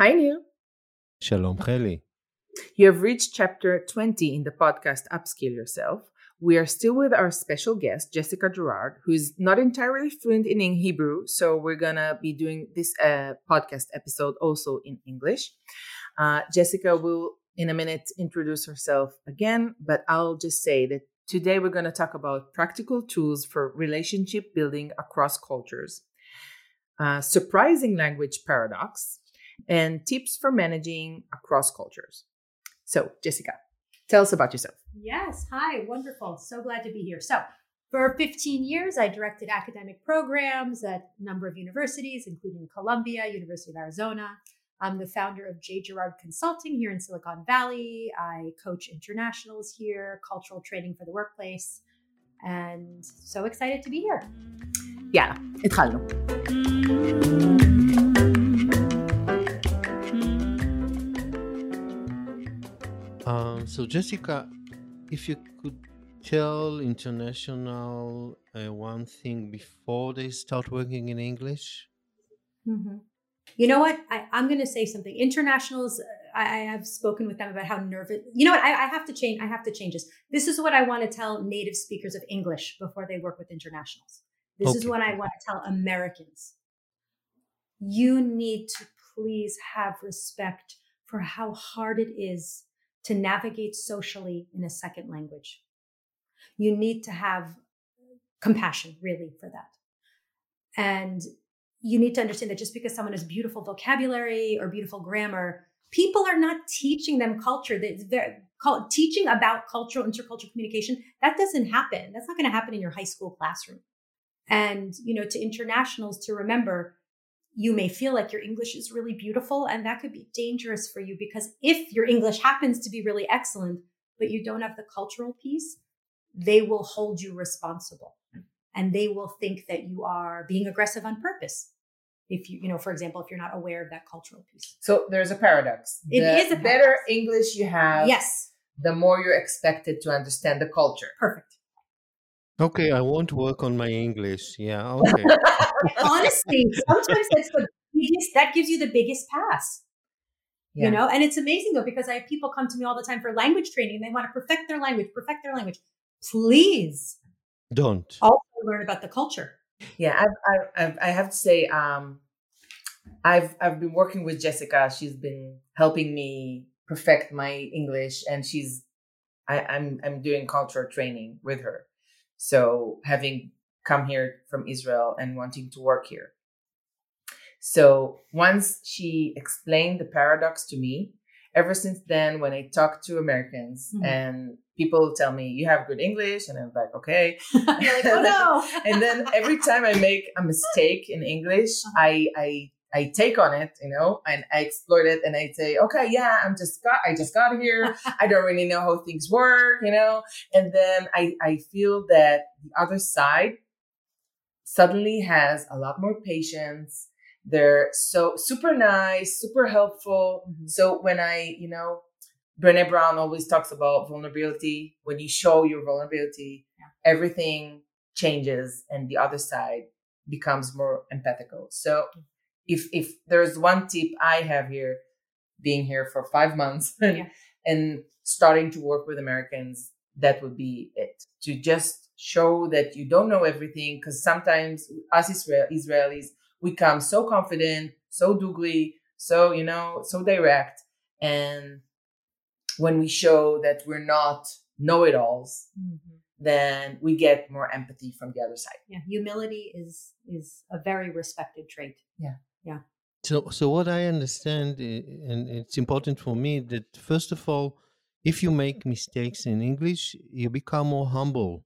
Hi, Neil. Shalom, Heli. You have reached chapter 20 in the podcast Upskill Yourself. We are still with our special guest, Jessica Gerard, who's not entirely fluent in Hebrew, so we're gonna be doing this uh, podcast episode also in English. Uh, Jessica will, in a minute, introduce herself again, but I'll just say that today we're gonna talk about practical tools for relationship building across cultures, uh, surprising language paradox, and tips for managing across cultures. So, Jessica, tell us about yourself. Yes. Hi. Wonderful. So glad to be here. So, for 15 years, I directed academic programs at a number of universities, including Columbia, University of Arizona. I'm the founder of J. Gerard Consulting here in Silicon Valley. I coach internationals here, cultural training for the workplace, and so excited to be here. Yeah, it's Hallo. Um, so, Jessica, if you could tell international uh, one thing before they start working in English. Mm-hmm. You know what? I, am going to say something. Internationals, I, I, have spoken with them about how nervous. You know what? I, I have to change. I have to change this. This is what I want to tell native speakers of English before they work with internationals. This okay. is what I want to tell Americans. You need to please have respect for how hard it is to navigate socially in a second language. You need to have compassion, really, for that. And you need to understand that just because someone has beautiful vocabulary or beautiful grammar, people are not teaching them culture. They're, teaching about cultural intercultural communication that doesn't happen. That's not going to happen in your high school classroom. And you know, to internationals to remember you may feel like your English is really beautiful, and that could be dangerous for you because if your English happens to be really excellent, but you don't have the cultural piece, they will hold you responsible and they will think that you are being aggressive on purpose. If you, you know, for example, if you're not aware of that cultural piece. So there's a paradox. It the is a paradox. better English you have. Yes. The more you're expected to understand the culture. Perfect. Okay, I won't work on my English. Yeah, okay. Honestly, sometimes that's the biggest, that gives you the biggest pass. Yeah. You know, and it's amazing though, because I have people come to me all the time for language training and they want to perfect their language, perfect their language. Please don't also learn about the culture. Yeah, I've, I've, I have to say, um, I've I've been working with Jessica. She's been helping me perfect my English, and she's I, I'm I'm doing cultural training with her. So having come here from Israel and wanting to work here. So once she explained the paradox to me, ever since then, when I talk to Americans mm-hmm. and people tell me you have good English, and I'm like, okay. like, oh no. and then every time I make a mistake in English, uh-huh. I I I take on it, you know, and I exploit it and I say, okay, yeah, I'm just got, I just got here. I don't really know how things work, you know, and then I, I feel that the other side suddenly has a lot more patience. They're so super nice, super helpful. Mm-hmm. So when I, you know, Brene Brown always talks about vulnerability. When you show your vulnerability, yeah. everything changes and the other side becomes more empathical. So if if there's one tip I have here, being here for five months and, yeah. and starting to work with Americans, that would be it. To just show that you don't know everything, because sometimes us Israel, Israelis we come so confident, so dugri, so you know, so direct, and when we show that we're not know-it-alls. Mm-hmm then we get more empathy from the other side. Yeah, humility is is a very respected trait. Yeah. Yeah. So, so what I understand, and it's important for me that first of all, if you make mistakes in English, you become more humble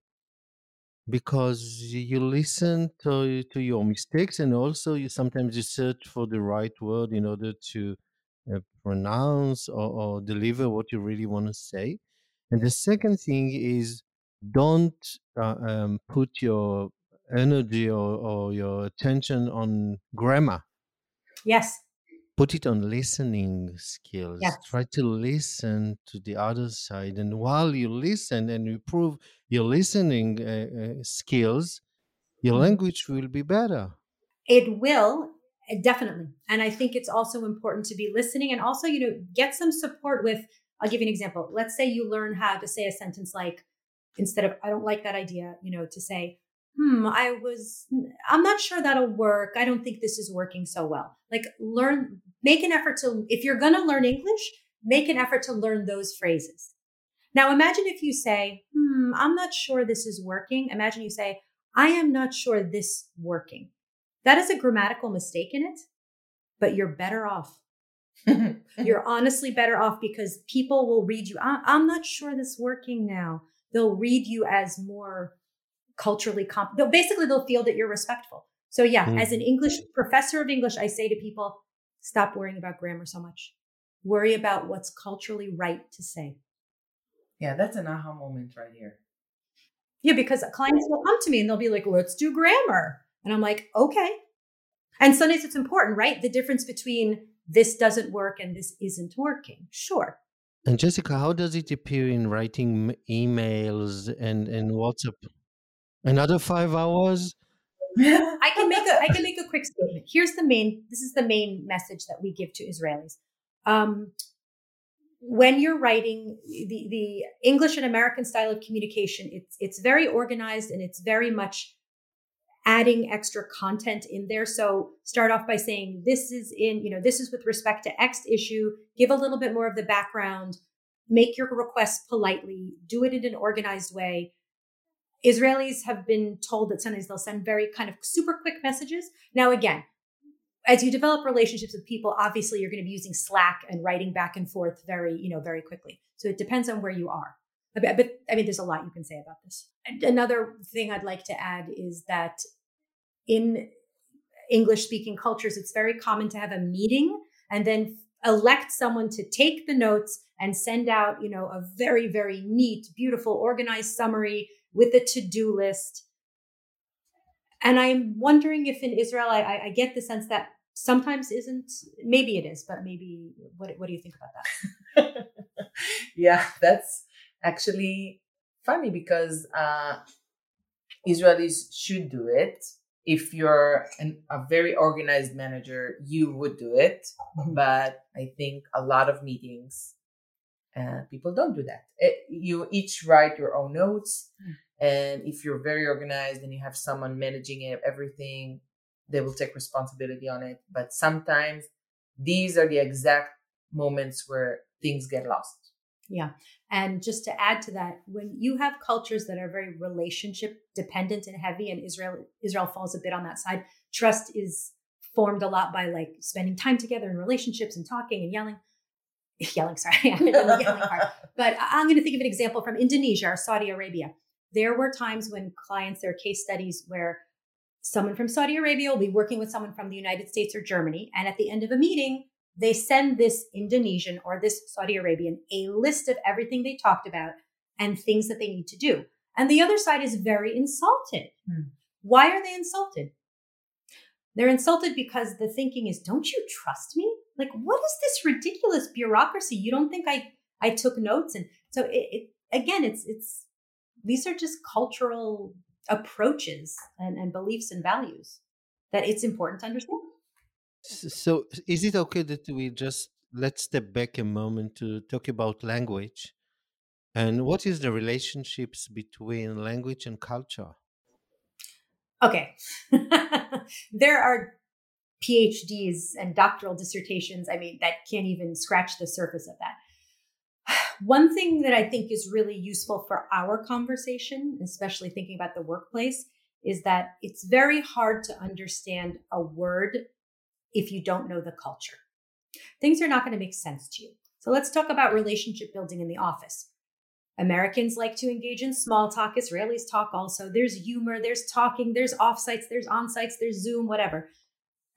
because you listen to to your mistakes, and also you sometimes you search for the right word in order to uh, pronounce or, or deliver what you really want to say. And the second thing is don't uh, um, put your energy or, or your attention on grammar Yes. Put it on listening skills. Yes. Try to listen to the other side. And while you listen and you improve your listening uh, uh, skills, your mm-hmm. language will be better. It will. definitely. And I think it's also important to be listening and also, you know, get some support with, I'll give you an example. Let's say you learn how to say a sentence like, instead of, I don't like that idea, you know, to say, hmm, I was, I'm not sure that'll work. I don't think this is working so well. Like learn, make an effort to, if you're going to learn English, make an effort to learn those phrases. Now imagine if you say, hmm, I'm not sure this is working. Imagine you say, I am not sure this working. That is a grammatical mistake in it, but you're better off. you're honestly better off because people will read you. I'm not sure this working now. They'll read you as more culturally comp. They'll, basically, they'll feel that you're respectful. So yeah, mm. as an English professor of English, I say to people, stop worrying about grammar so much. Worry about what's culturally right to say. Yeah, that's an aha moment right here. Yeah, because clients will come to me and they'll be like, let's do grammar. And I'm like, okay. And sometimes it's important, right? The difference between this doesn't work and this isn't working. Sure. And Jessica, how does it appear in writing emails and, and WhatsApp? Another five hours? I can make a I can make a quick statement. Here's the main this is the main message that we give to Israelis. Um, when you're writing the, the English and American style of communication, it's it's very organized and it's very much adding extra content in there. So start off by saying this is in, you know, this is with respect to X issue, give a little bit more of the background, make your requests politely, do it in an organized way. Israelis have been told that sometimes they'll send very kind of super quick messages. Now, again, as you develop relationships with people, obviously you're going to be using Slack and writing back and forth very, you know, very quickly. So it depends on where you are. But, but I mean, there's a lot you can say about this. Another thing I'd like to add is that in English speaking cultures, it's very common to have a meeting and then elect someone to take the notes and send out, you know, a very, very neat, beautiful, organized summary with a to-do list. And I'm wondering if in Israel, I, I get the sense that sometimes isn't, maybe it is, but maybe what, what do you think about that? yeah, that's actually funny because uh, Israelis should do it. If you're an, a very organized manager, you would do it. Mm-hmm. But I think a lot of meetings, uh, people don't do that. It, you each write your own notes. And if you're very organized and you have someone managing it, everything, they will take responsibility on it. But sometimes these are the exact moments where things get lost. Yeah. And just to add to that, when you have cultures that are very relationship dependent and heavy, and Israel Israel falls a bit on that side, trust is formed a lot by like spending time together in relationships and talking and yelling. Yelling, sorry, yelling part. But I'm going to think of an example from Indonesia or Saudi Arabia. There were times when clients, there are case studies where someone from Saudi Arabia will be working with someone from the United States or Germany. And at the end of a meeting, they send this Indonesian or this Saudi Arabian a list of everything they talked about and things that they need to do. And the other side is very insulted. Hmm. Why are they insulted? They're insulted because the thinking is, don't you trust me? Like, what is this ridiculous bureaucracy? You don't think I, I took notes? And so it, it again, it's, it's, these are just cultural approaches and, and beliefs and values that it's important to understand. So, is it okay that we just let's step back a moment to talk about language? And what is the relationships between language and culture? Okay. there are PhDs and doctoral dissertations, I mean, that can't even scratch the surface of that. One thing that I think is really useful for our conversation, especially thinking about the workplace, is that it's very hard to understand a word if you don't know the culture. Things are not going to make sense to you. So let's talk about relationship building in the office. Americans like to engage in small talk. Israelis talk also. There's humor, there's talking, there's offsites, there's onsites, there's Zoom, whatever.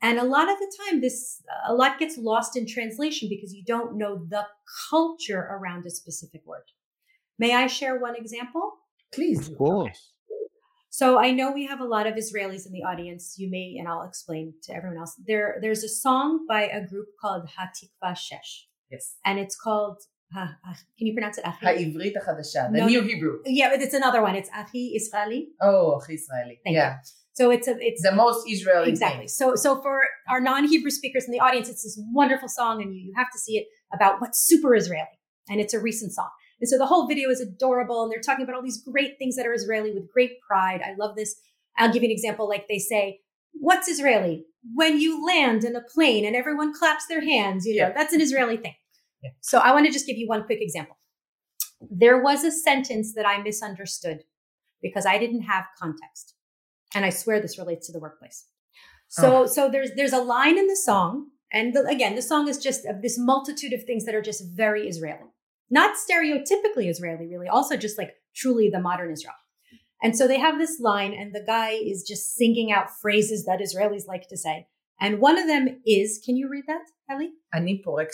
And a lot of the time, this a lot gets lost in translation because you don't know the culture around a specific word. May I share one example? Please. Of course. So I know we have a lot of Israelis in the audience. You may, and I'll explain to everyone else. There, there's a song by a group called Hatikva Shesh. Yes. And it's called, uh, uh, can you pronounce it? Ha'ivrit HaChadasha, the no, New Hebrew. Yeah, but it's another one. It's Achi Israeli. Oh, Achi Israeli. Thank yeah. You. So it's a it's the most Israeli exactly. thing. So so for our non-Hebrew speakers in the audience, it's this wonderful song, and you, you have to see it about what's super Israeli, and it's a recent song. And so the whole video is adorable, and they're talking about all these great things that are Israeli with great pride. I love this. I'll give you an example. Like they say, "What's Israeli?" When you land in a plane and everyone claps their hands, you know Yeah. that's an Israeli thing. Yeah. So I want to just give you one quick example. There was a sentence that I misunderstood because I didn't have context. And I swear this relates to the workplace. Oh. So, oh. so there's there's a line in the song, and the, again, the song is just of this multitude of things that are just very Israeli, not stereotypically Israeli, really. Also, just like truly the modern Israel. And so they have this line, and the guy is just singing out phrases that Israelis like to say. And one of them is, can you read that, Ellie? Ani porek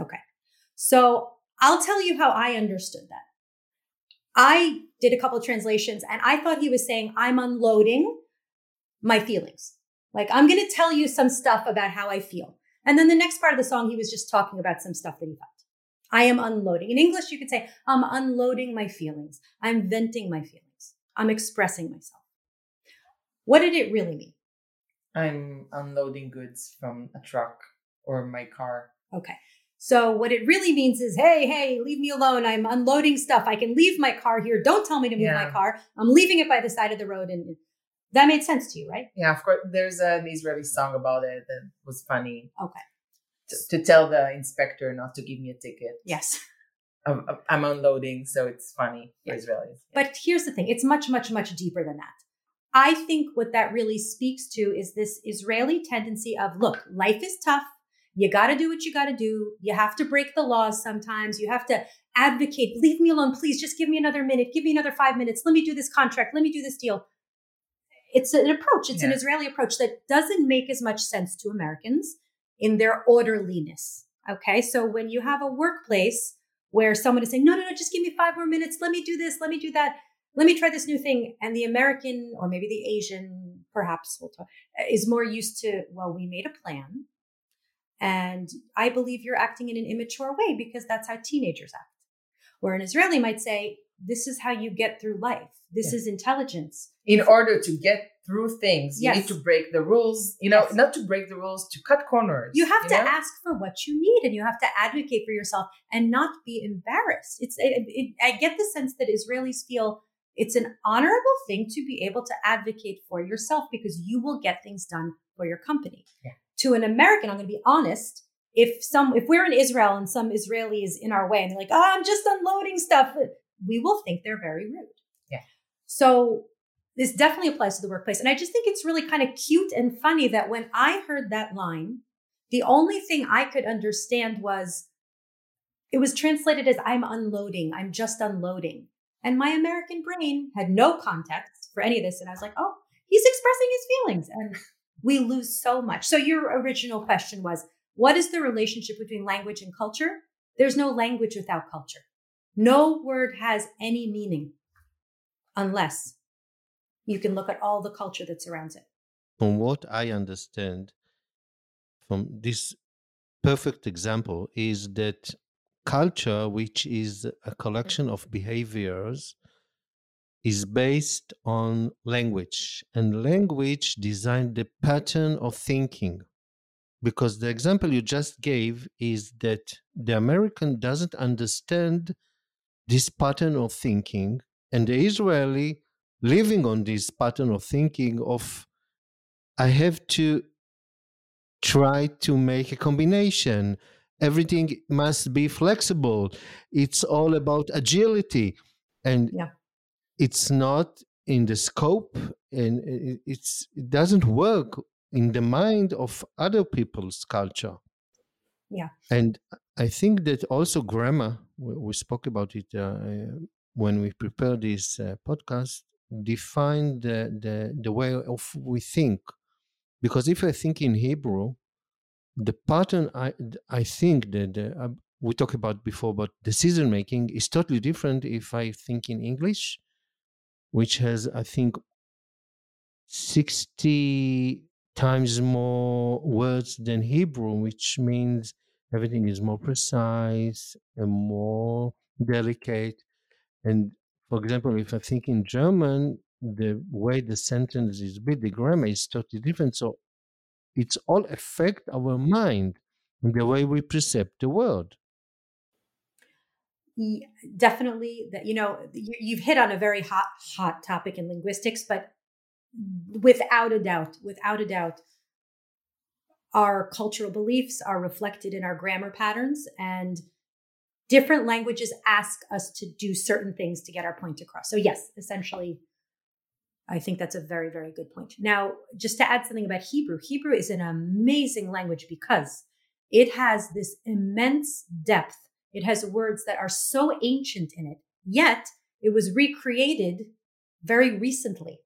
Okay. So I'll tell you how I understood that. I did a couple of translations and I thought he was saying, I'm unloading my feelings. Like, I'm going to tell you some stuff about how I feel. And then the next part of the song, he was just talking about some stuff that he felt. I am unloading. In English, you could say, I'm unloading my feelings. I'm venting my feelings. I'm expressing myself. What did it really mean? I'm unloading goods from a truck or my car. Okay. So what it really means is, hey, hey, leave me alone. I'm unloading stuff. I can leave my car here. Don't tell me to move my car. I'm leaving it by the side of the road. And that made sense to you, right? Yeah, of course. There's an Israeli song about it that was funny. Okay. To, to tell the inspector not to give me a ticket. Yes. I'm, I'm unloading, so it's funny for Yeah. Israelis. But here's the thing it's much, much, much deeper than that. I think what that really speaks to is this Israeli tendency of look, life is tough. You got to do what you got to do. You have to break the laws sometimes. You have to advocate. Leave me alone, please. Just give me another minute. Give me another five minutes. Let me do this contract. Let me do this deal. It's an approach. It's an Israeli approach that doesn't make as much sense to Americans in their orderliness. Okay. So when you have a workplace where someone is saying, no, no, no, just give me five more minutes. Let me do this. Let me do that. Let me try this new thing. And the American or maybe the Asian, perhaps we'll talk, is more used to, well, we made a plan. And I believe you're acting in an immature way because that's how teenagers act. Where an Israeli might say, this is how you get through life. This Yeah. is intelligence. In order to get through things, you need to break the rules. You know, Yes. not to break the rules, to cut corners. You have to know? ask for what you need and you have to advocate for yourself and not be embarrassed. It's, it, it, I get the sense that Israelis feel it's an honorable thing to be able to advocate for yourself because you will get things done for your company. Yeah. To an American, I'm going to be honest. If some, if we're in Israel and some Israeli is in our way and they're like, oh, I'm just unloading stuff, we will think they're very rude. Yeah. So this definitely applies to the workplace. And I just think it's really kind of cute and funny that when I heard that line, the only thing I could understand was it was translated as I'm unloading, I'm just unloading. And my American brain had no context for any of this. And I was like, oh, he's expressing his feelings. And we lose so much. So your original question was what is the relationship between language and culture? There's no language without culture. No word has any meaning unless you can look at all the culture that surrounds it. From what I understand from this perfect example is that culture, which is a collection of behaviors, is based on language, and language design the pattern of thinking. Because the example you just gave is that the American doesn't understand this pattern of thinking, and the Israeli living on this pattern of thinking of I have to try to make a combination. Everything must be flexible. It's all about agility. And Yeah. It's not in the scope and it- it's it doesn't work in the mind of other people's culture. Yeah. And I think that also grammar, we, we spoke about it uh, when we prepared this uh, podcast, define the, the, the way of we think. Because if I think in Hebrew, the pattern I, I think that uh, we talked about before about decision making is totally different if I think in English, which has, I think, 60 times more words than Hebrew, which means everything is more precise and more delicate. And for example, if I think in German, the way the sentence is built, the grammar is totally different. So it's all affect our mind and the way we perceive the world. Definitely, that you know you've hit on a very hot hot topic in linguistics, but without a doubt, without a doubt, our cultural beliefs are reflected in our grammar patterns and different languages ask us to do certain things to get our point across. So yes, essentially I think that's a very, very good point. Now, just to add something about Hebrew, Hebrew is an amazing language because it has this immense depth. It has words that are so ancient in it, yet it was recreated very recently.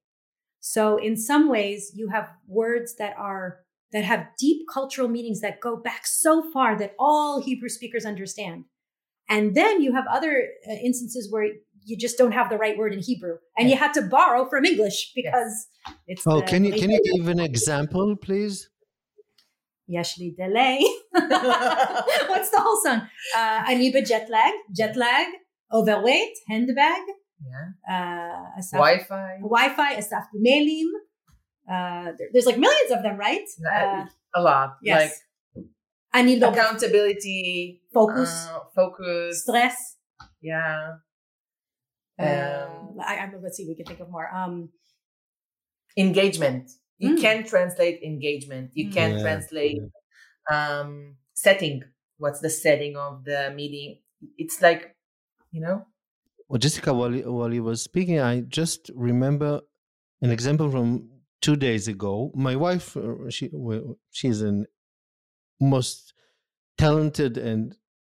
So in some ways, you have words that are that have deep cultural meanings that go back so far that all Hebrew speakers understand. And then you have other uh, instances where you just don't have the right word in Hebrew, and you had to borrow from English because yes. it's. Oh, can you can you give an example, please? Yashli delay. What's the whole song? Uh, Aniba jet lag, jet lag, overweight, handbag. Yeah. Uh, Wi-Fi. Wi-Fi, asaf mailim. Uh, there, there's like millions of them, right? Uh, a lot. Yes. Like I need accountability, focus, uh, focus, stress. Yeah. Um, I, I let's see, we can think of more. Um, engagement. You mm. can translate engagement. You can yeah. translate um, setting. What's the setting of the meeting? It's like, you know. Well, Jessica, while you, while you were speaking, I just remember an example from two days ago. My wife, uh, she she's an most talented and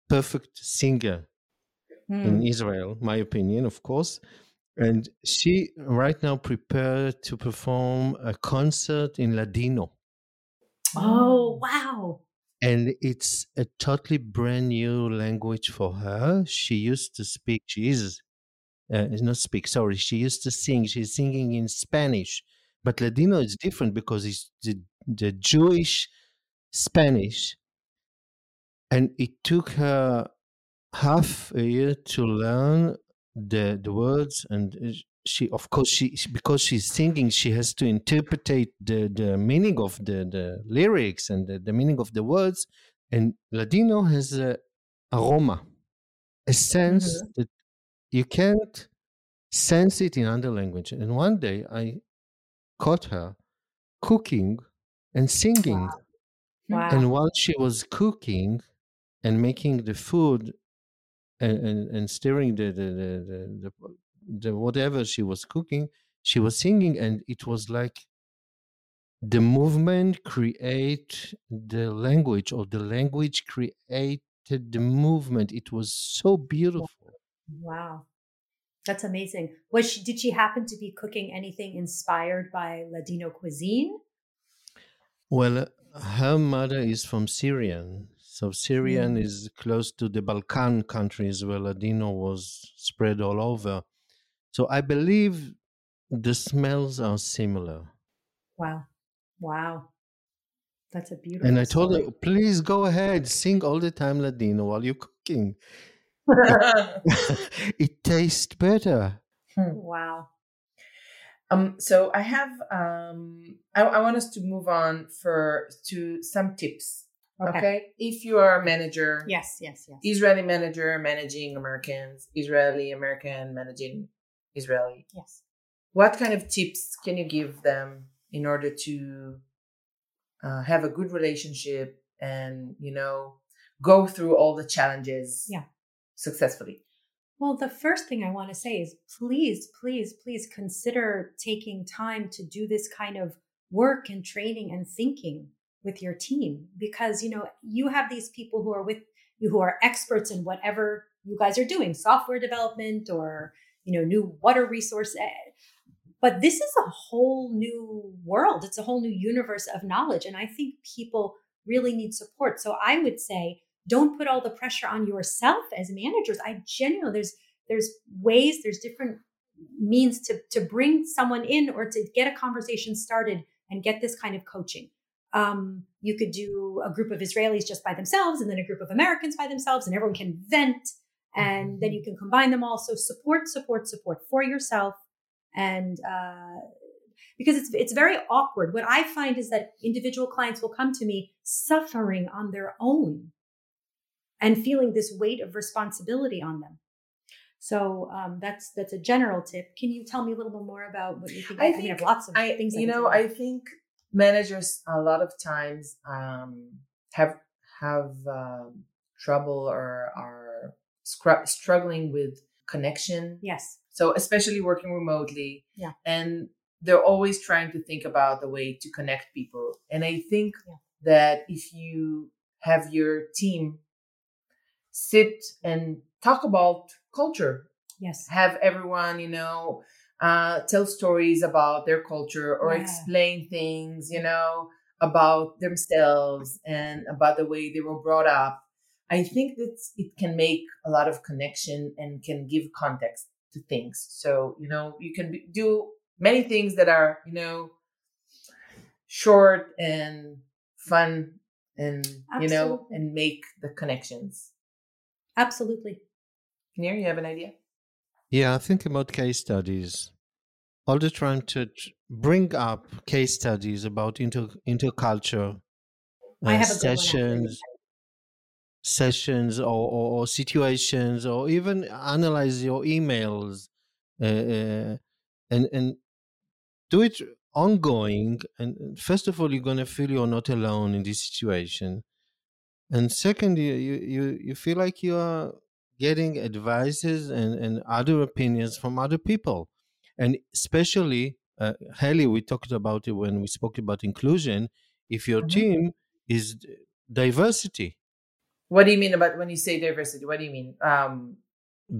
perfect singer mm. in Israel, my opinion, of course. And she right now prepared to perform a concert in Ladino. Oh, wow. And it's a totally brand new language for her. She used to speak, she is, uh, not speak, sorry, she used to sing, she's singing in Spanish. But Ladino is different because it's the, the Jewish Spanish. And it took her half a year to learn the the words and she of course she because she's singing she has to interpret the the meaning of the the lyrics and the, the meaning of the words and ladino has a aroma a sense mm-hmm. that you can't sense it in other language and one day i caught her cooking and singing wow. Wow. and while she was cooking and making the food and, and, and stirring the the, the, the, the whatever she was cooking, she was singing, and it was like the movement create the language, or the language created the movement. It was so beautiful. Wow. That's amazing. Was she, did she happen to be cooking anything inspired by Ladino cuisine? Well, her mother is from Syrian, so Syrian mm. is close to the Balkan countries where Ladino was spread all over. So I believe the smells are similar. Wow. Wow. That's a beautiful. And I told story. her, please go ahead, sing all the time Ladino while you're cooking. it tastes better. Hmm. Wow. Um, so I have um, I, I want us to move on for to some tips Okay. okay. If you are a manager, yes, yes, yes. Israeli manager managing Americans, Israeli American managing Israeli. Yes. What kind of tips can you give them in order to uh, have a good relationship and you know go through all the challenges? Yeah. Successfully. Well, the first thing I want to say is please, please, please consider taking time to do this kind of work and training and thinking with your team because you know you have these people who are with you who are experts in whatever you guys are doing software development or you know new water resource eh, but this is a whole new world. It's a whole new universe of knowledge and i think people really need support. So i would say don't put all the pressure on yourself as managers. I genuinely there's there's ways there's different means to to bring someone in or to get a conversation started and get this kind of coaching um, you could do a group of Israelis just by themselves and then a group of Americans by themselves, and everyone can vent. And then you can combine them all. So support, support, support for yourself and uh, because it's it's very awkward. What I find is that individual clients will come to me suffering on their own and feeling this weight of responsibility on them. So um, that's that's a general tip. Can you tell me a little bit more about what you think? I, I, think, mean, I have lots of I, things. You know, I think managers a lot of times um, have have um, trouble or are scr- struggling with connection. Yes. So especially working remotely. Yeah. And they're always trying to think about the way to connect people. And I think Yeah. that if you have your team sit and talk about culture, Yes. have everyone, you know, uh, tell stories about their culture or Yeah. explain things, you know, about themselves and about the way they were brought up. I think that it can make a lot of connection and can give context to things. So, you know, you can be, do many things that are, you know, short and fun and, you know, and make the connections. Absolutely. Kinnear, you have an idea? Yeah, I think about case studies. All the time to tr- bring up case studies about inter interculture I uh, have a good one, actually. sessions, sessions, or, or, or situations, or even analyze your emails, uh, uh, and and do it ongoing. And first of all, you're gonna feel you're not alone in this situation, and second, you you you, you feel like you are getting advices and, and other opinions from other people. And especially, uh, Haley, we talked about it when we spoke about inclusion. If your Mhm. team is diversity, What do you mean about when you say diversity? What do you mean? Um,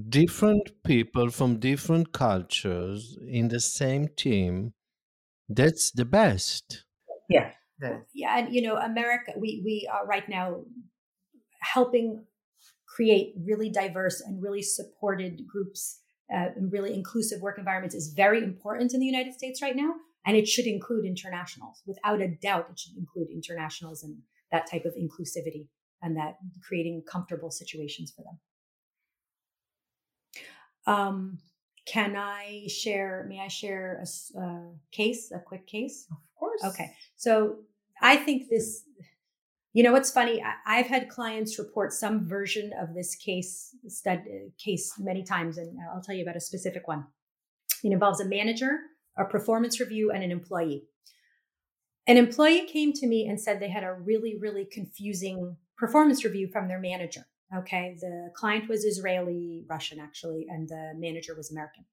different people from different cultures in the same team, that's the best. yeah. the- Yeah, and you know, America, we we are right now helping create really diverse and really supported groups uh, and really inclusive work environments is very important in the United States right now, and it should include internationals. Without a doubt, it should include internationals and that type of inclusivity and that creating comfortable situations for them. Um, can I share? May I share a, uh, case, a quick case? Of course. Okay. So I think this, you know, what's funny? I, I've had clients report some version of this case stud, uh, case many times, and I'll tell you about a specific one. It involves a manager, a performance review, and an employee. An employee came to me and said they had a really, really confusing performance review from their manager. Okay. The client was Israeli, Russian actually, and the manager was American.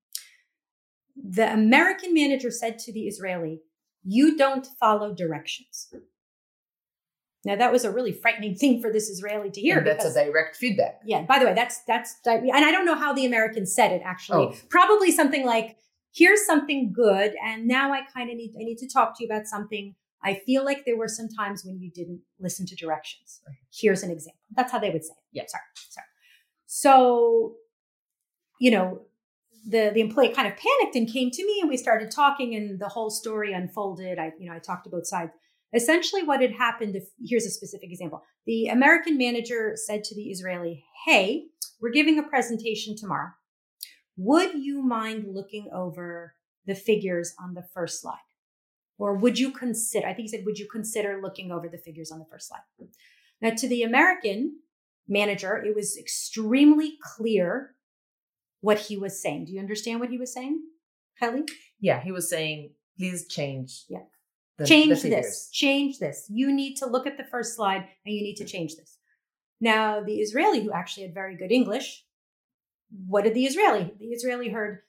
The American manager said to the Israeli, You don't follow directions. Now, that was a really frightening thing for this Israeli to hear. And that's because- a direct feedback. yeah. By the way, that's that's and I don't know how the Americans said it actually. Oh. Probably something like, "Here's something good, and now I kind of need I need to talk to you about something. I feel like there were some times when you didn't listen to directions. Here's an example." That's how they would say it. Yeah. Sorry. Sorry. So, you know, the the employee kind of panicked and came to me, and we started talking, and the whole story unfolded. I you know I talked to both sides. Essentially, what had happened. If here's a specific example. The American manager said to the Israeli, Hey, we're giving a presentation tomorrow. Would you mind looking over the figures on the first slide? Or would you consider, I think he said, would you consider looking over the figures on the first slide? Now, to the American manager, it was extremely clear what he was saying. Do you understand what he was saying, Kelly? Yeah, he was saying, please change. Yeah. The- the change figures. this, change this. You need to look at the first slide and you need to change this. Now, the Israeli, who actually had very good English, what did the Israeli? The Israeli heard,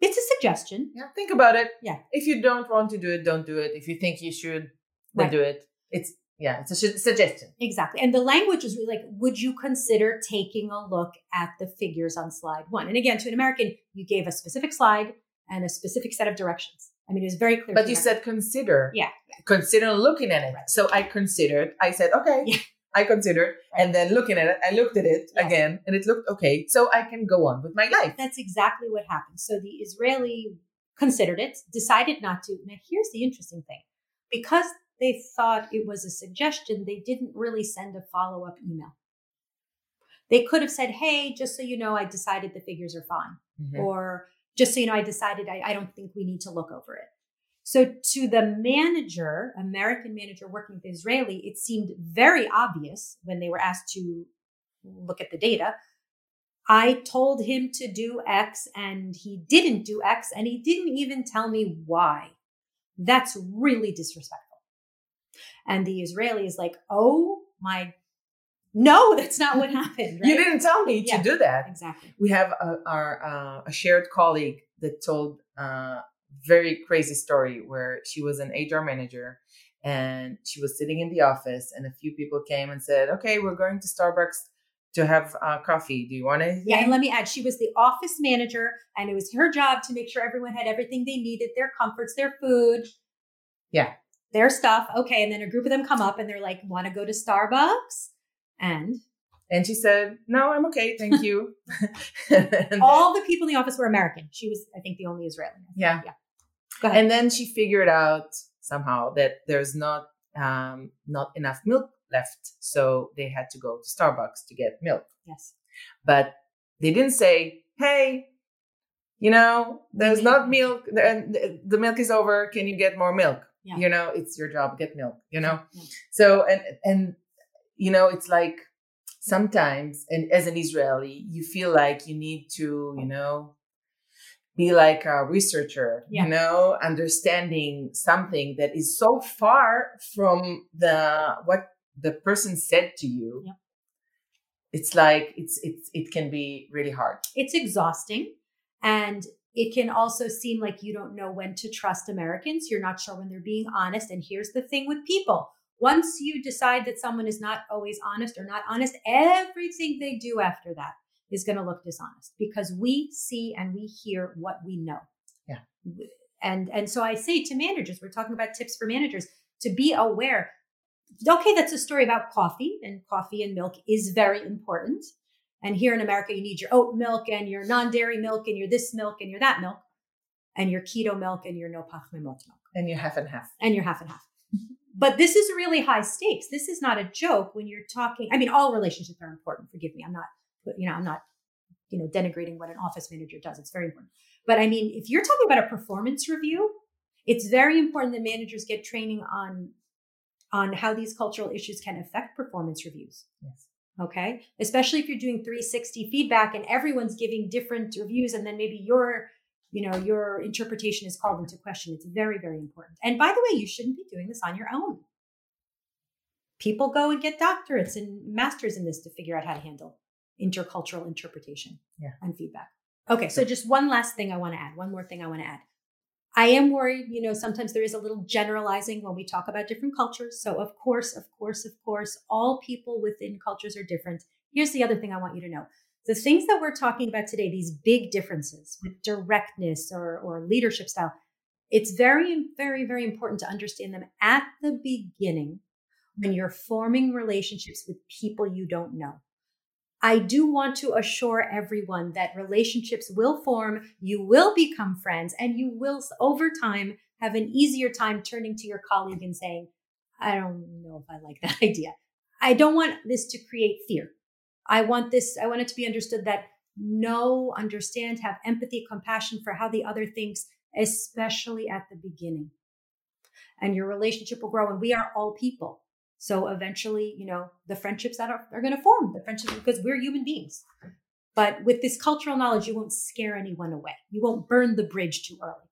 it's a suggestion. Yeah, think about it. Yeah. If you don't want to do it, don't do it. If you think you should, then Right. do it. It's yeah, it's a su- suggestion. Exactly. And the language is really like, would you consider taking a look at the figures on slide one? And again, to an American, you gave a specific slide and a specific set of directions. I mean, it was very clear. But you said consider. Yeah. Consider looking at it. Right. So I considered. I said, okay. Yeah. I considered, and then looking at it, I looked at it Yes. again, and it looked okay. So I can go on with my life. That's exactly what happened. So the Israeli considered it, decided not to. Now, here's the interesting thing because they thought it was a suggestion, they didn't really send a follow up email. They could have said, Hey, just so you know, I decided the figures are fine. Mhm. Or, Just so you know, I decided I, I don't think we need to look over it. So to the manager, American manager working with Israeli, it seemed very obvious when they were asked to look at the data. I told him to do X and he didn't do X and he didn't even tell me why. That's really disrespectful. And the Israeli is like, oh my, no, that's not what happened. Right? You didn't tell me Yeah. to do that. Exactly. We have a, our uh, a shared colleague that told a very crazy story where she was an HR manager and she was sitting in the office and a few people came and said, "Okay, we're going to Starbucks to have uh, coffee. Do you want anything?" Yeah, and let me add, she was the office manager, and it was her job to make sure everyone had everything they needed, their comforts, their food. Yeah. Their stuff. Okay. And then a group of them come up and they're like, want to go to Starbucks? And And she said, "No, I'm okay, thank you." All the people in the office were American. She was, I think, the only Israeli. Yeah. Yeah. And then she figured out somehow that there's not um, not enough milk left, so they had to go to Starbucks to get milk. yes. But they didn't say, "Hey, you know, there's not milk. The, the milk is over. Can you get more milk?" Yeah. You know, it's your job. Get milk. You know. Yeah. So and and you know, it's like sometimes, and as an Israeli, you feel like you need to, you know, be like a researcher, Yeah. you know, understanding something that is so far from the what the person said to you. Yeah. It's like it's it's it can be really hard. It's exhausting. And it can also seem like you don't know when to trust Americans. You're not sure when they're being honest. And here's the thing with people once you decide that someone is not always honest or not honest, everything they do after that is going to look dishonest because we see and we hear what we know. Yeah. And and so I say to managers, we're talking about tips for managers to be aware. Okay, that's a story about coffee, and coffee and milk is very important. And here in America, you need your oat milk and your non-dairy milk and your this milk and your that milk, and your keto milk and your no pachmimot milk And you half and half. and you're half and half. But this is really high stakes. This is not a joke when you're talking. I mean, all relationships are important. Forgive me. I'm not, you know, I'm not, you know, denigrating what an office manager does. It's very important. But I mean, if you're talking about a performance review, it's very important that managers get training on on how these cultural issues can affect performance reviews. Yes. Okay. Especially if you're doing 360 feedback and everyone's giving different reviews and then maybe your, you know, your interpretation is called into question. It's very, very important. And by the way, you shouldn't be doing this on your own. People go and get doctorates and masters in this to figure out how to handle intercultural interpretation Yeah. and feedback. Okay. So just one last thing I want to add. One more thing I want to add. I am worried, you know, sometimes there is a little generalizing when we talk about different cultures. So, of course, of course, of course, all people within cultures are different. Here's the other thing I want you to know the things that we're talking about today, these big differences with directness or, or leadership style, it's very, very, very important to understand them at the beginning when you're forming relationships with people you don't know. I do want to assure everyone that relationships will form, you will become friends, and you will, over time, have an easier time turning to your colleague and saying, I don't know if I like that idea. I don't want this to create fear. I want this, I want it to be understood that know, understand, have empathy, compassion for how the other thinks, especially at the beginning. And your relationship will grow. And we are all people. So eventually, you know, the friendships that are, are going to form, the friendships because we're human beings. But with this cultural knowledge, you won't scare anyone away. You won't burn the bridge too early.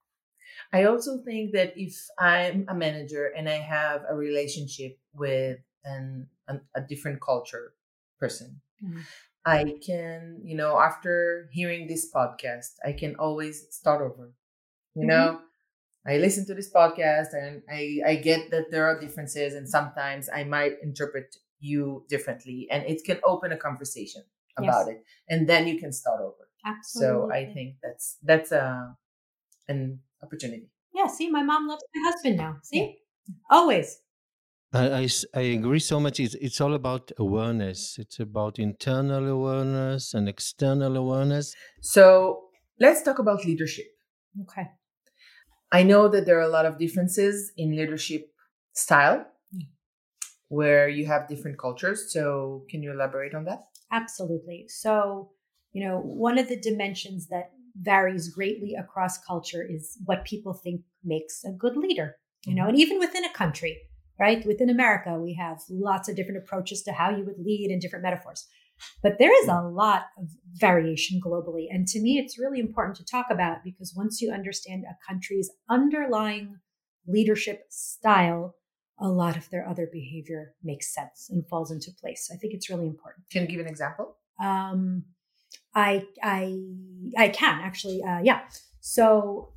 I also think that if I'm a manager and I have a relationship with an, an a different culture person, Mhm. I can, you know, after hearing this podcast, I can always start over. You Mhm. know, I listen to this podcast and I I get that there are differences and sometimes I might interpret you differently and it can open a conversation about Yes. it and then you can start over. Absolutely. So I think that's that's a an opportunity. Yeah, see, my mom loves my husband now. See? Always. I, I s- I agree so much. It's, it's all about awareness. It's about internal awareness and external awareness. So let's talk about leadership. Okay. I know that there are a lot of differences in leadership style Mm. where you have different cultures. So can you elaborate on that? Absolutely. So, you know, one of the dimensions that varies greatly across culture is what people think makes a good leader. You know, and even within a country, right? Within America, we have lots of different approaches to how you would lead and different metaphors. But there is a lot of variation globally. And to me, it's really important to talk about because once you understand a country's underlying leadership style, a lot of their other behavior makes sense and falls into place. I think it's really important. Can you give an example? Um, I I I can actually. Uh, yeah. So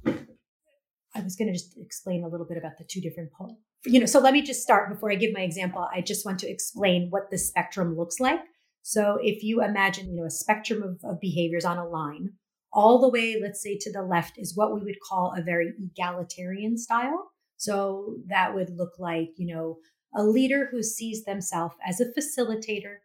I was going to just explain a little bit about the two different poles. You know, so let me just start before I give my example. I just want to explain what the spectrum looks like. So if you imagine, you know, a spectrum of, of behaviors on a line, all the way, let's say to the left is what we would call a very egalitarian style. So that would look like, you know, a leader who sees themselves as a facilitator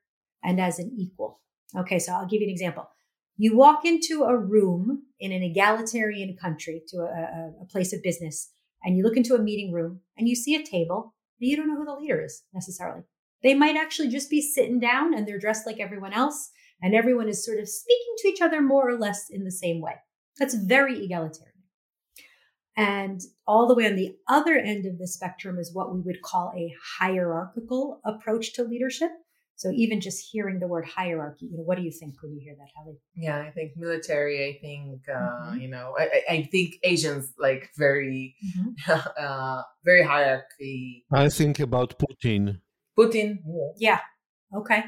and as an equal. Okay, so I'll give you an example. You walk into a room in an egalitarian country to a, a, place of business, and you look into a meeting room and you see a table, and you don't know who the leader is necessarily. They might actually just be sitting down and they're dressed like everyone else, and everyone is sort of speaking to each other more or less in the same way. That's very egalitarian. And all the way on the other end of the spectrum is what we would call a hierarchical approach to leadership. So even just hearing the word hierarchy, you know, what do you think when you hear that, Hallie? Yeah, I think military. I think uh, mm-hmm. you know, I, I, think Asians like very, mm-hmm. uh, very hierarchy. I think about Putin. Putin. Yeah. Okay.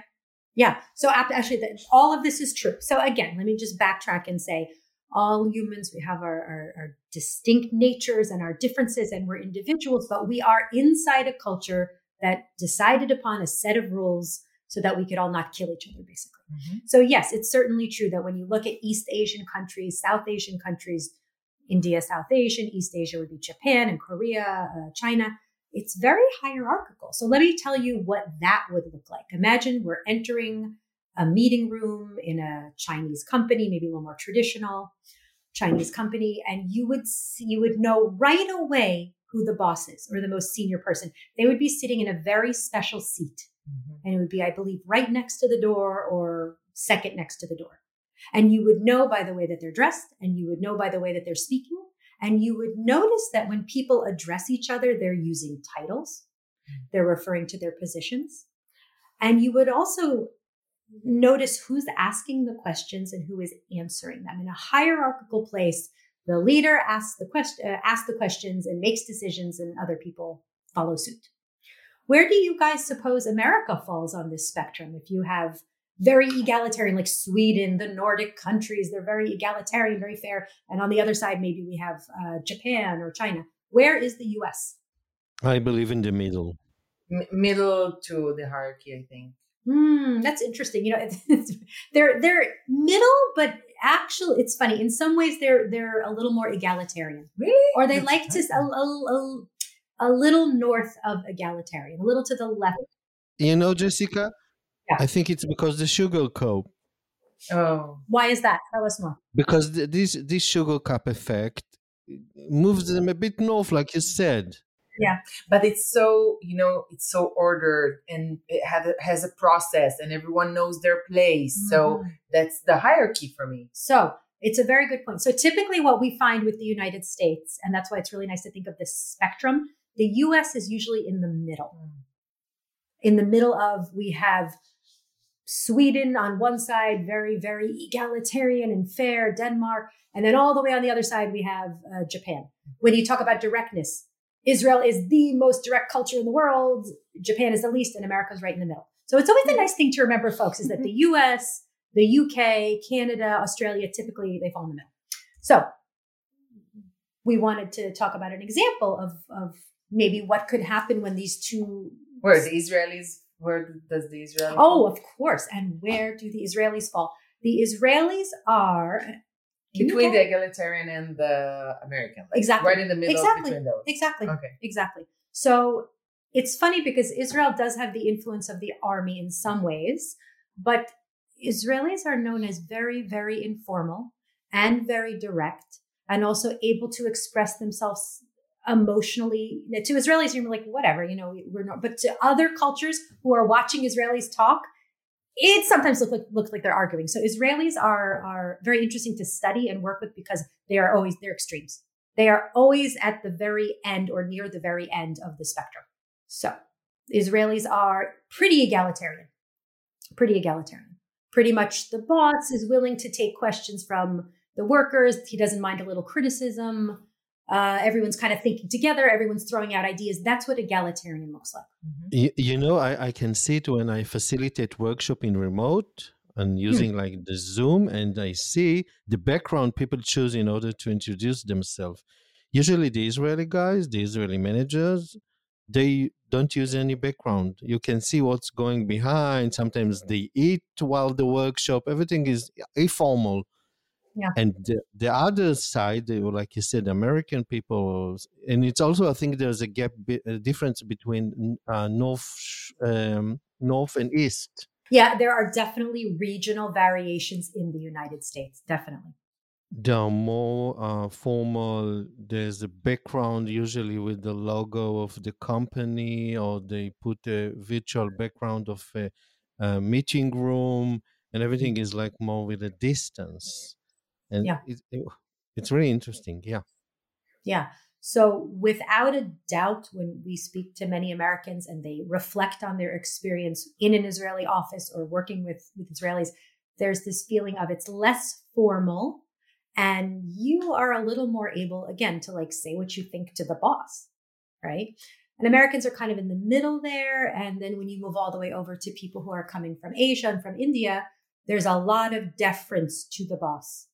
Yeah. So actually, all of this is true. So again, let me just backtrack and say, all humans, we have our, our, our distinct natures and our differences, and we're individuals, but we are inside a culture that decided upon a set of rules so that we could all not kill each other, basically. Mm-hmm. So, yes, it's certainly true that when you look at East Asian countries, South Asian countries, India, South Asian, East Asia would be Japan and Korea, uh, China. It's very hierarchical. So, let me tell you what that would look like. Imagine we're entering a meeting room in a Chinese company, maybe a little more traditional Chinese company, and you would see, you would know right away who the boss is or the most senior person. They would be sitting in a very special seat Mm-hmm. And it would be, I believe, right next to the door or second next to the door. And you would know by the way that they're dressed, and you would know by the way that they're speaking. And you would notice that when people address each other, they're using titles, mm-hmm. they're referring to their positions. And you would also notice who's asking the questions and who is answering them. In a hierarchical place, the leader asks the question, uh, asks the questions and makes decisions, and other people follow suit. Where do you guys suppose America falls on this spectrum? If you have very egalitarian, like Sweden, the Nordic countries, they're very egalitarian, very fair. And on the other side, maybe we have uh, Japan or China. Where is the US? I believe in the middle. M- middle to the hierarchy, I think. Hmm, that's interesting. You know, it's, it's, they're they're middle, but actually, it's funny. In some ways, they're they're a little more egalitarian. Really? Or they like to a, a, a, a little north of egalitarian, a little to the left. You know, Jessica, yeah. I think it's because the sugar cup. Oh, why is that? Tell us more. Because this this sugar cup effect moves them a bit north, like you said. Yeah, but it's so you know it's so ordered and it has a, has a process and everyone knows their place. Mm-hmm. So that's the hierarchy for me. So it's a very good point. So typically, what we find with the United States, and that's why it's really nice to think of this spectrum the US is usually in the middle. In the middle of, we have Sweden on one side, very, very egalitarian and fair, Denmark. And then all the way on the other side, we have uh, Japan. When you talk about directness, Israel is the most direct culture in the world. Japan is the least, and America is right in the middle. So it's always a nice thing to remember, folks, is that the US, the UK, Canada, Australia, typically they fall in the middle. So we wanted to talk about an example of, of maybe what could happen when these two where the Israelis where does the Israelis Oh, of course. And where do the Israelis fall? The Israelis are between the egalitarian and the American. Like exactly. Right in the middle exactly. between those. Exactly. Okay. Exactly. So it's funny because Israel does have the influence of the army in some ways, but Israelis are known as very, very informal and very direct and also able to express themselves emotionally to Israelis, you're like, whatever, you know, we're not, but to other cultures who are watching Israelis talk, it sometimes look like, looks like they're arguing. So Israelis are are very interesting to study and work with because they are always they're extremes. They are always at the very end or near the very end of the spectrum. So Israelis are pretty egalitarian, pretty egalitarian. Pretty much the boss is willing to take questions from the workers. He doesn't mind a little criticism. Uh, everyone's kind of thinking together. Everyone's throwing out ideas. That's what egalitarian looks like. Mm-hmm. You, you, know, I, I can see it when I facilitate workshop in remote and hmm. using hmm. like the Zoom, and I see the background people choose in order to introduce themselves. Usually, the Israeli guys, the Israeli managers, they don't use any background. You can see what's going behind. Sometimes they eat while the workshop. Everything is informal yeah. And the, the other side, like you said, American people, and it's also I think there's a gap, a difference between uh, north, um, north and east. Yeah, there are definitely regional variations in the United States. Definitely. Are more uh, formal. There's a background usually with the logo of the company, or they put a virtual background of a, a meeting room, and everything is like more with a distance and yeah. It, it, it's really interesting yeah yeah so without a doubt when we speak to many americans and they reflect on their experience in an israeli office or working with with israelis there's this feeling of it's less formal and you are a little more able again to like say what you think to the boss right and Americans are kind of in the middle there. And then when you move all the way over to people who are coming from Asia and from India, there's a lot of deference to the boss.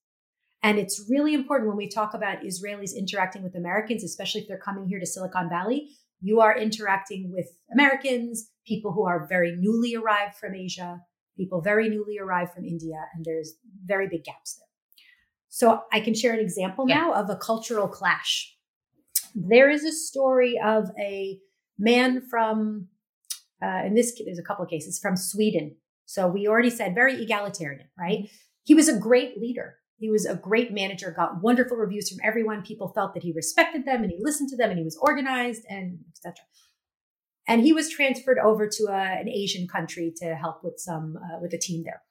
And it's really important when we talk about Israelis interacting with Americans, especially if they're coming here to Silicon Valley, you are interacting with Americans, people who are very newly arrived from Asia, people very newly arrived from India, and there's very big gaps there. So I can share an example yeah. now of a cultural clash. There is a story of a man from, uh, in this there's a couple of cases from Sweden. So we already said very egalitarian, right? He was a great leader. He was a great manager, got wonderful reviews from everyone. People felt that he respected them and he listened to them and he was organized and etc. And he was transferred over to a, an Asian country to help with some uh, with a team there.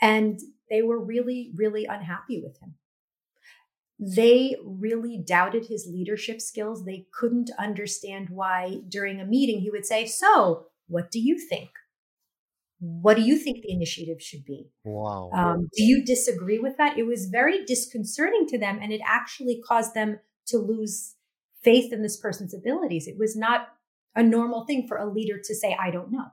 And they were really, really unhappy with him. They really doubted his leadership skills. They couldn't understand why during a meeting he would say, So, what do you think? What do you think the initiative should be? Wow. Um, do you disagree with that? It was very disconcerting to them, and it actually caused them to lose faith in this person's abilities. It was not a normal thing for a leader to say, I don't know.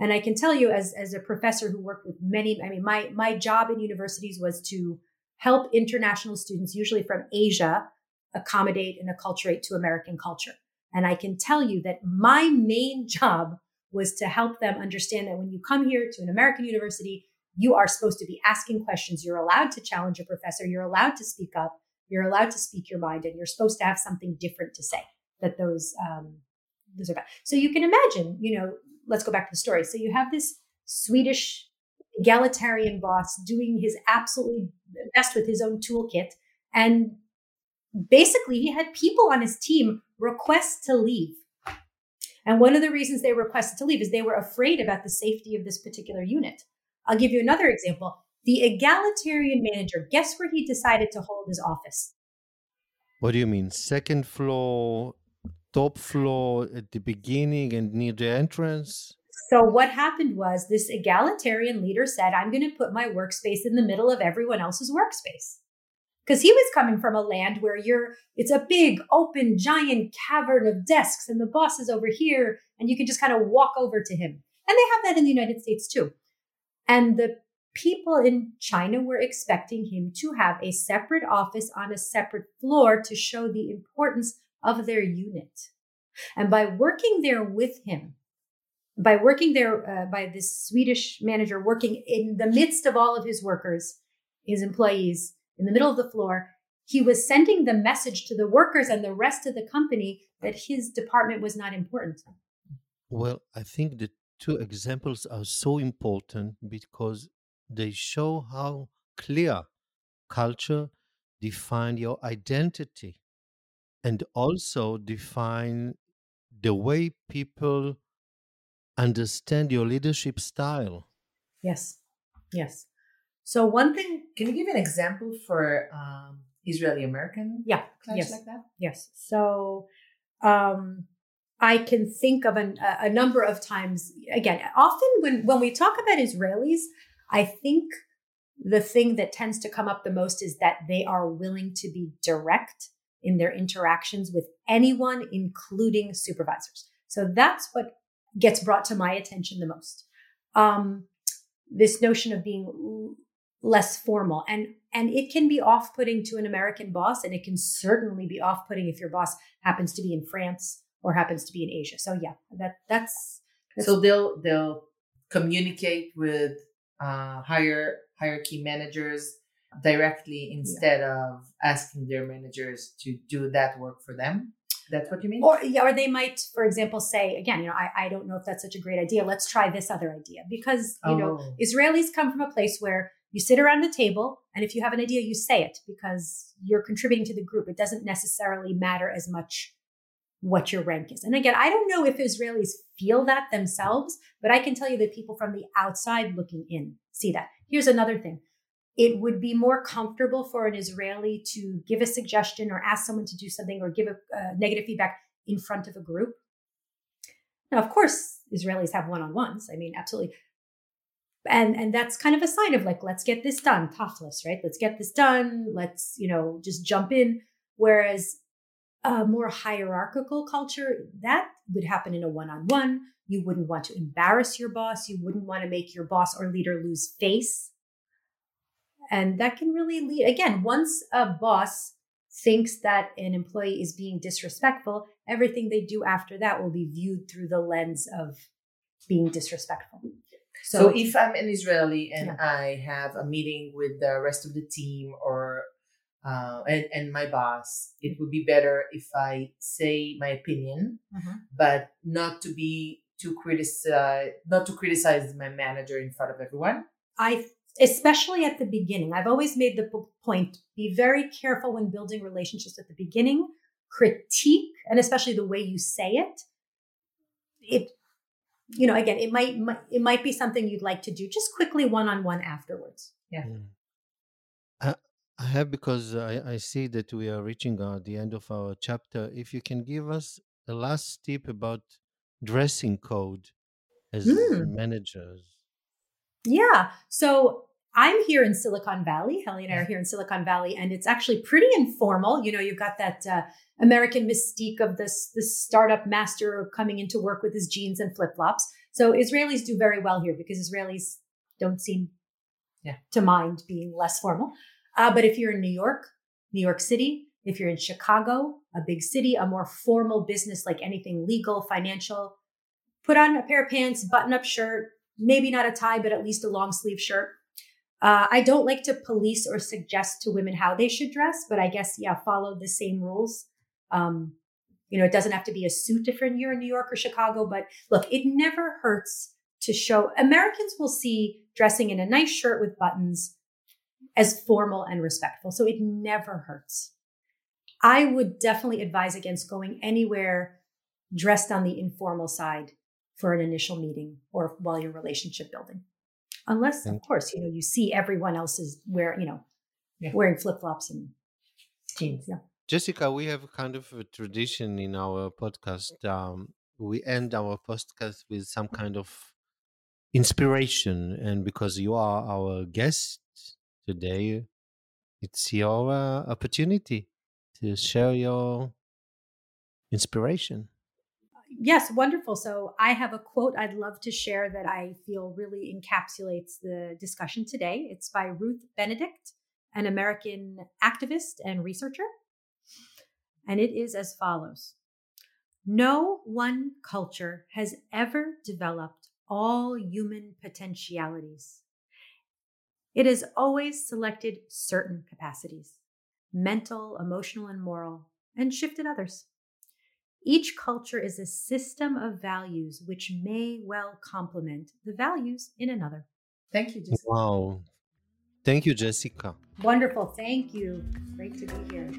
And I can tell you, as, as a professor who worked with many, I mean, my, my job in universities was to help international students, usually from Asia, accommodate and acculturate to American culture. And I can tell you that my main job was to help them understand that when you come here to an American university, you are supposed to be asking questions. You're allowed to challenge a professor. You're allowed to speak up. You're allowed to speak your mind, and you're supposed to have something different to say. That those um, those are bad. So you can imagine, you know, let's go back to the story. So you have this Swedish egalitarian boss doing his absolutely best with his own toolkit, and basically he had people on his team request to leave and one of the reasons they requested to leave is they were afraid about the safety of this particular unit. I'll give you another example. The egalitarian manager, guess where he decided to hold his office? What do you mean? Second floor, top floor, at the beginning and near the entrance? So, what happened was this egalitarian leader said, I'm going to put my workspace in the middle of everyone else's workspace because he was coming from a land where you're it's a big open giant cavern of desks and the boss is over here and you can just kind of walk over to him and they have that in the united states too. And the people in china were expecting him to have a separate office on a separate floor to show the importance of their unit. And by working there with him by working there uh, by this swedish manager working in the midst of all of his workers his employees in the middle of the floor, he was sending the message to the workers and the rest of the company that his department was not important. Well, I think the two examples are so important because they show how clear culture define your identity and also define the way people understand your leadership style. Yes. Yes. So one thing, Can you give an example for um, Israeli American yeah, yes. like that? yes. So um, I can think of an, a, a number of times. Again, often when when we talk about Israelis, I think the thing that tends to come up the most is that they are willing to be direct in their interactions with anyone, including supervisors. So that's what gets brought to my attention the most. Um, this notion of being less formal and and it can be off-putting to an American boss, and it can certainly be off-putting if your boss happens to be in France or happens to be in Asia. So yeah, that that's, that's So they'll they'll communicate with uh, higher hierarchy managers directly instead of asking their managers to do that work for them. That's what you mean? or yeah, or they might, for example, say again, you know, I, I don't know if that's such a great idea. Let's try this other idea because you know Oh. Israelis come from a place where you sit around the table and if you have an idea, you say it because you're contributing to the group. It doesn't necessarily matter as much what your rank is. And again, I don't know if Israelis feel that themselves, but I can tell you that people from the outside looking in see that. Here's another thing. It would be more comfortable for an Israeli to give a suggestion or ask someone to do something or give a, uh, negative feedback in front of a group. Now, of course, Israelis have one-on-ones. I mean, absolutely and and that's kind of a sign of like let's get this done toughness right? Let's get this done. Let's you know just jump in. Whereas a more hierarchical culture that would happen in a one-on-one. You wouldn't want to embarrass your boss. You wouldn't want to make your boss or leader lose face. And that can really lead again once a boss thinks that an employee is being disrespectful everything they do after that will be viewed through the lens of being disrespectful So, if I'm an Israeli and Yeah. I have a meeting with the rest of the team or uh, and, and my boss, it would be better if I say my opinion, Mhm. but not to be too criticize, not to criticize my manager in front of everyone. I, especially at the beginning, I've always made the p- point be very careful when building relationships at the beginning, critique, and especially the way you say it. It, you know, again, it might, might it might be something you'd like to do just quickly one on one afterwards. Yeah. I, I have because I, I see that we are reaching uh, the end of our chapter. If you can give us a last tip about dressing code as Mm. managers. Yeah. So I'm here in Silicon Valley. Helly and I are here in Silicon Valley, and it's actually pretty informal. You know, you've got that uh, American mystique of this this startup master coming into work with his jeans and flip flops. So Israelis do very well here because Israelis don't seem Yeah. to mind being less formal. Uh, but if you're in New York, New York City, if you're in Chicago, a big city, a more formal business like anything legal, financial, put on a pair of pants, button up shirt, maybe not a tie, but at least a long sleeve shirt. Uh, I don't like to police or suggest to women how they should dress, but I guess, yeah, follow the same rules. Um, you know, it doesn't have to be a suit if you're in New York or Chicago, but look, it never hurts to show Americans will see dressing in a nice shirt with buttons as formal and respectful. So it never hurts. I would definitely advise against going anywhere dressed on the informal side for an initial meeting or while you're relationship building. Unless, of course, you know, you see everyone else is wearing, you know, Yeah. wearing flip flops and Jeans. Yeah. Jessica, we have kind of a tradition in our podcast. Um, we end our podcast with some kind of inspiration. And because you are our guest today, it's your uh, opportunity to share your inspiration. Yes, wonderful. So I have a quote I'd love to share that I feel really encapsulates the discussion today. It's by Ruth Benedict, an American activist and researcher. And it is as follows No one culture has ever developed all human potentialities. It has always selected certain capacities mental, emotional, and moral and shifted others. Each culture is a system of values which may well complement the values in another. Thank you, Jessica. Wow. Thank you, Jessica. Wonderful. Thank you. Great to be here.